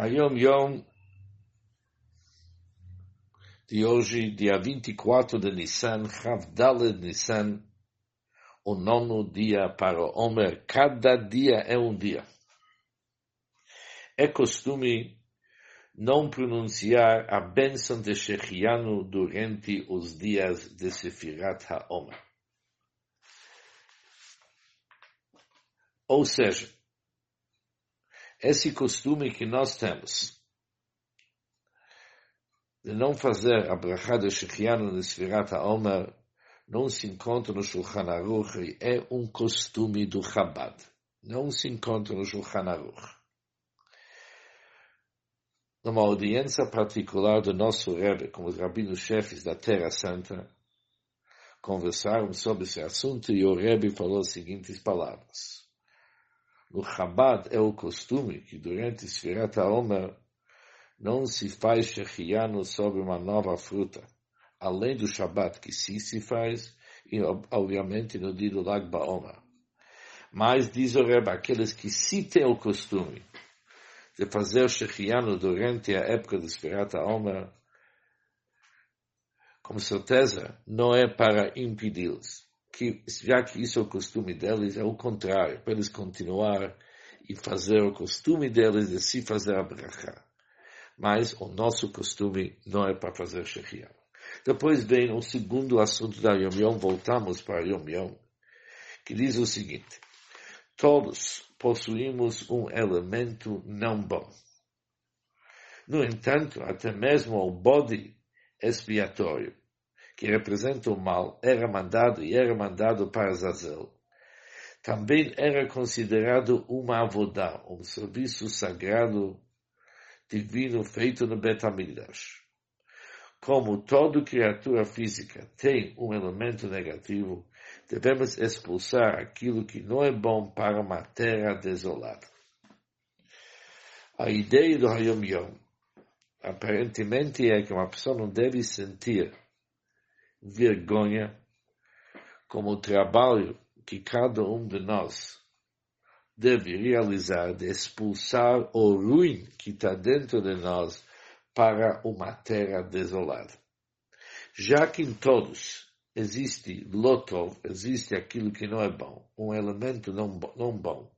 Hayom Yom de hoje, dia 24 de Nissan, Havdalet Nissan, o nono dia para o Omer. Cada dia é um dia. É costume não pronunciar a bênção de Shechianu durante os dias de Sefirat HaOmer. Ou seja, esse costume que nós temos de não fazer a brachá de Shechianu de Sefirat HaOmer não se encontra no Shulchan Aruch é um costume do Chabad. Não se encontra no Shulchan Aruch numa audiência particular do nosso Rebbe com os rabinos-chefes da Terra Santa, conversaram sobre esse assunto e o Rebbe falou as seguintes palavras. No Chabad é o costume que durante Sfirat HaOmer não se faz shechiano sobre uma nova fruta, além do Shabbat que sim se faz, e obviamente no dia do Lag BaOmer. Mas, diz o Rebbe, aqueles que sim têm o costume de fazer o Shechianu durante a época de Sfirata Omer, com certeza, não é para impedi-los. Que, já que isso é o costume deles, é o contrário, para eles continuar e fazer o costume deles de se fazer a brachá. Mas o nosso costume não é para fazer Shechianu. Depois vem o segundo assunto da Yom Yom, voltamos para Yom Yom, que diz o seguinte, todos possuímos um elemento não bom. No entanto, até mesmo o bode expiatório, que representa o mal, era mandado e era mandado para Zazel. Também era considerado uma avodá, um serviço sagrado divino feito no Betamigdash. Como toda criatura física tem um elemento negativo, devemos expulsar aquilo que não é bom para uma terra desolada. A ideia do Hayom Yom aparentemente é que uma pessoa não deve sentir vergonha como o trabalho que cada um de nós deve realizar de expulsar o ruim que está dentro de nós para uma terra desolada. Já que em todos existe lotov, existe aquilo que não é bom, um elemento não, não bom.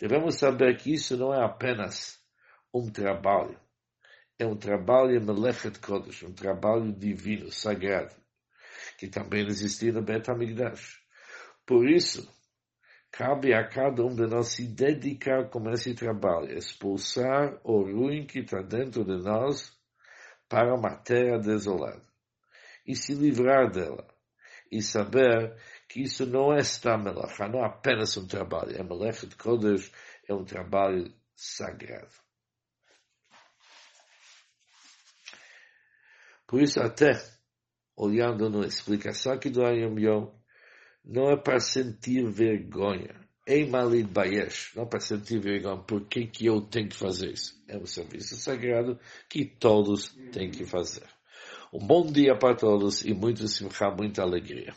Devemos saber que isso não é apenas um trabalho, é um trabalho melechet kodesh, um trabalho divino, sagrado, que também existia no Bet HaMikdash. Por isso, cabe a cada um de nós se dedicar com esse trabalho, expulsar o ruim que está dentro de nós para uma terra desolada e se livrar dela. E saber que isso não é só melacha, não é apenas um trabalho, é melacha de Kodesh, é um trabalho sagrado. Por isso, até olhando na explicação aqui do Ayom Yom, não é para sentir vergonha. Em Malid Bayesh, não para sentir vergonha, por que, eu tenho que fazer isso? É um serviço sagrado que todos têm que fazer. Um bom dia para todos e muito simcha, muita alegria.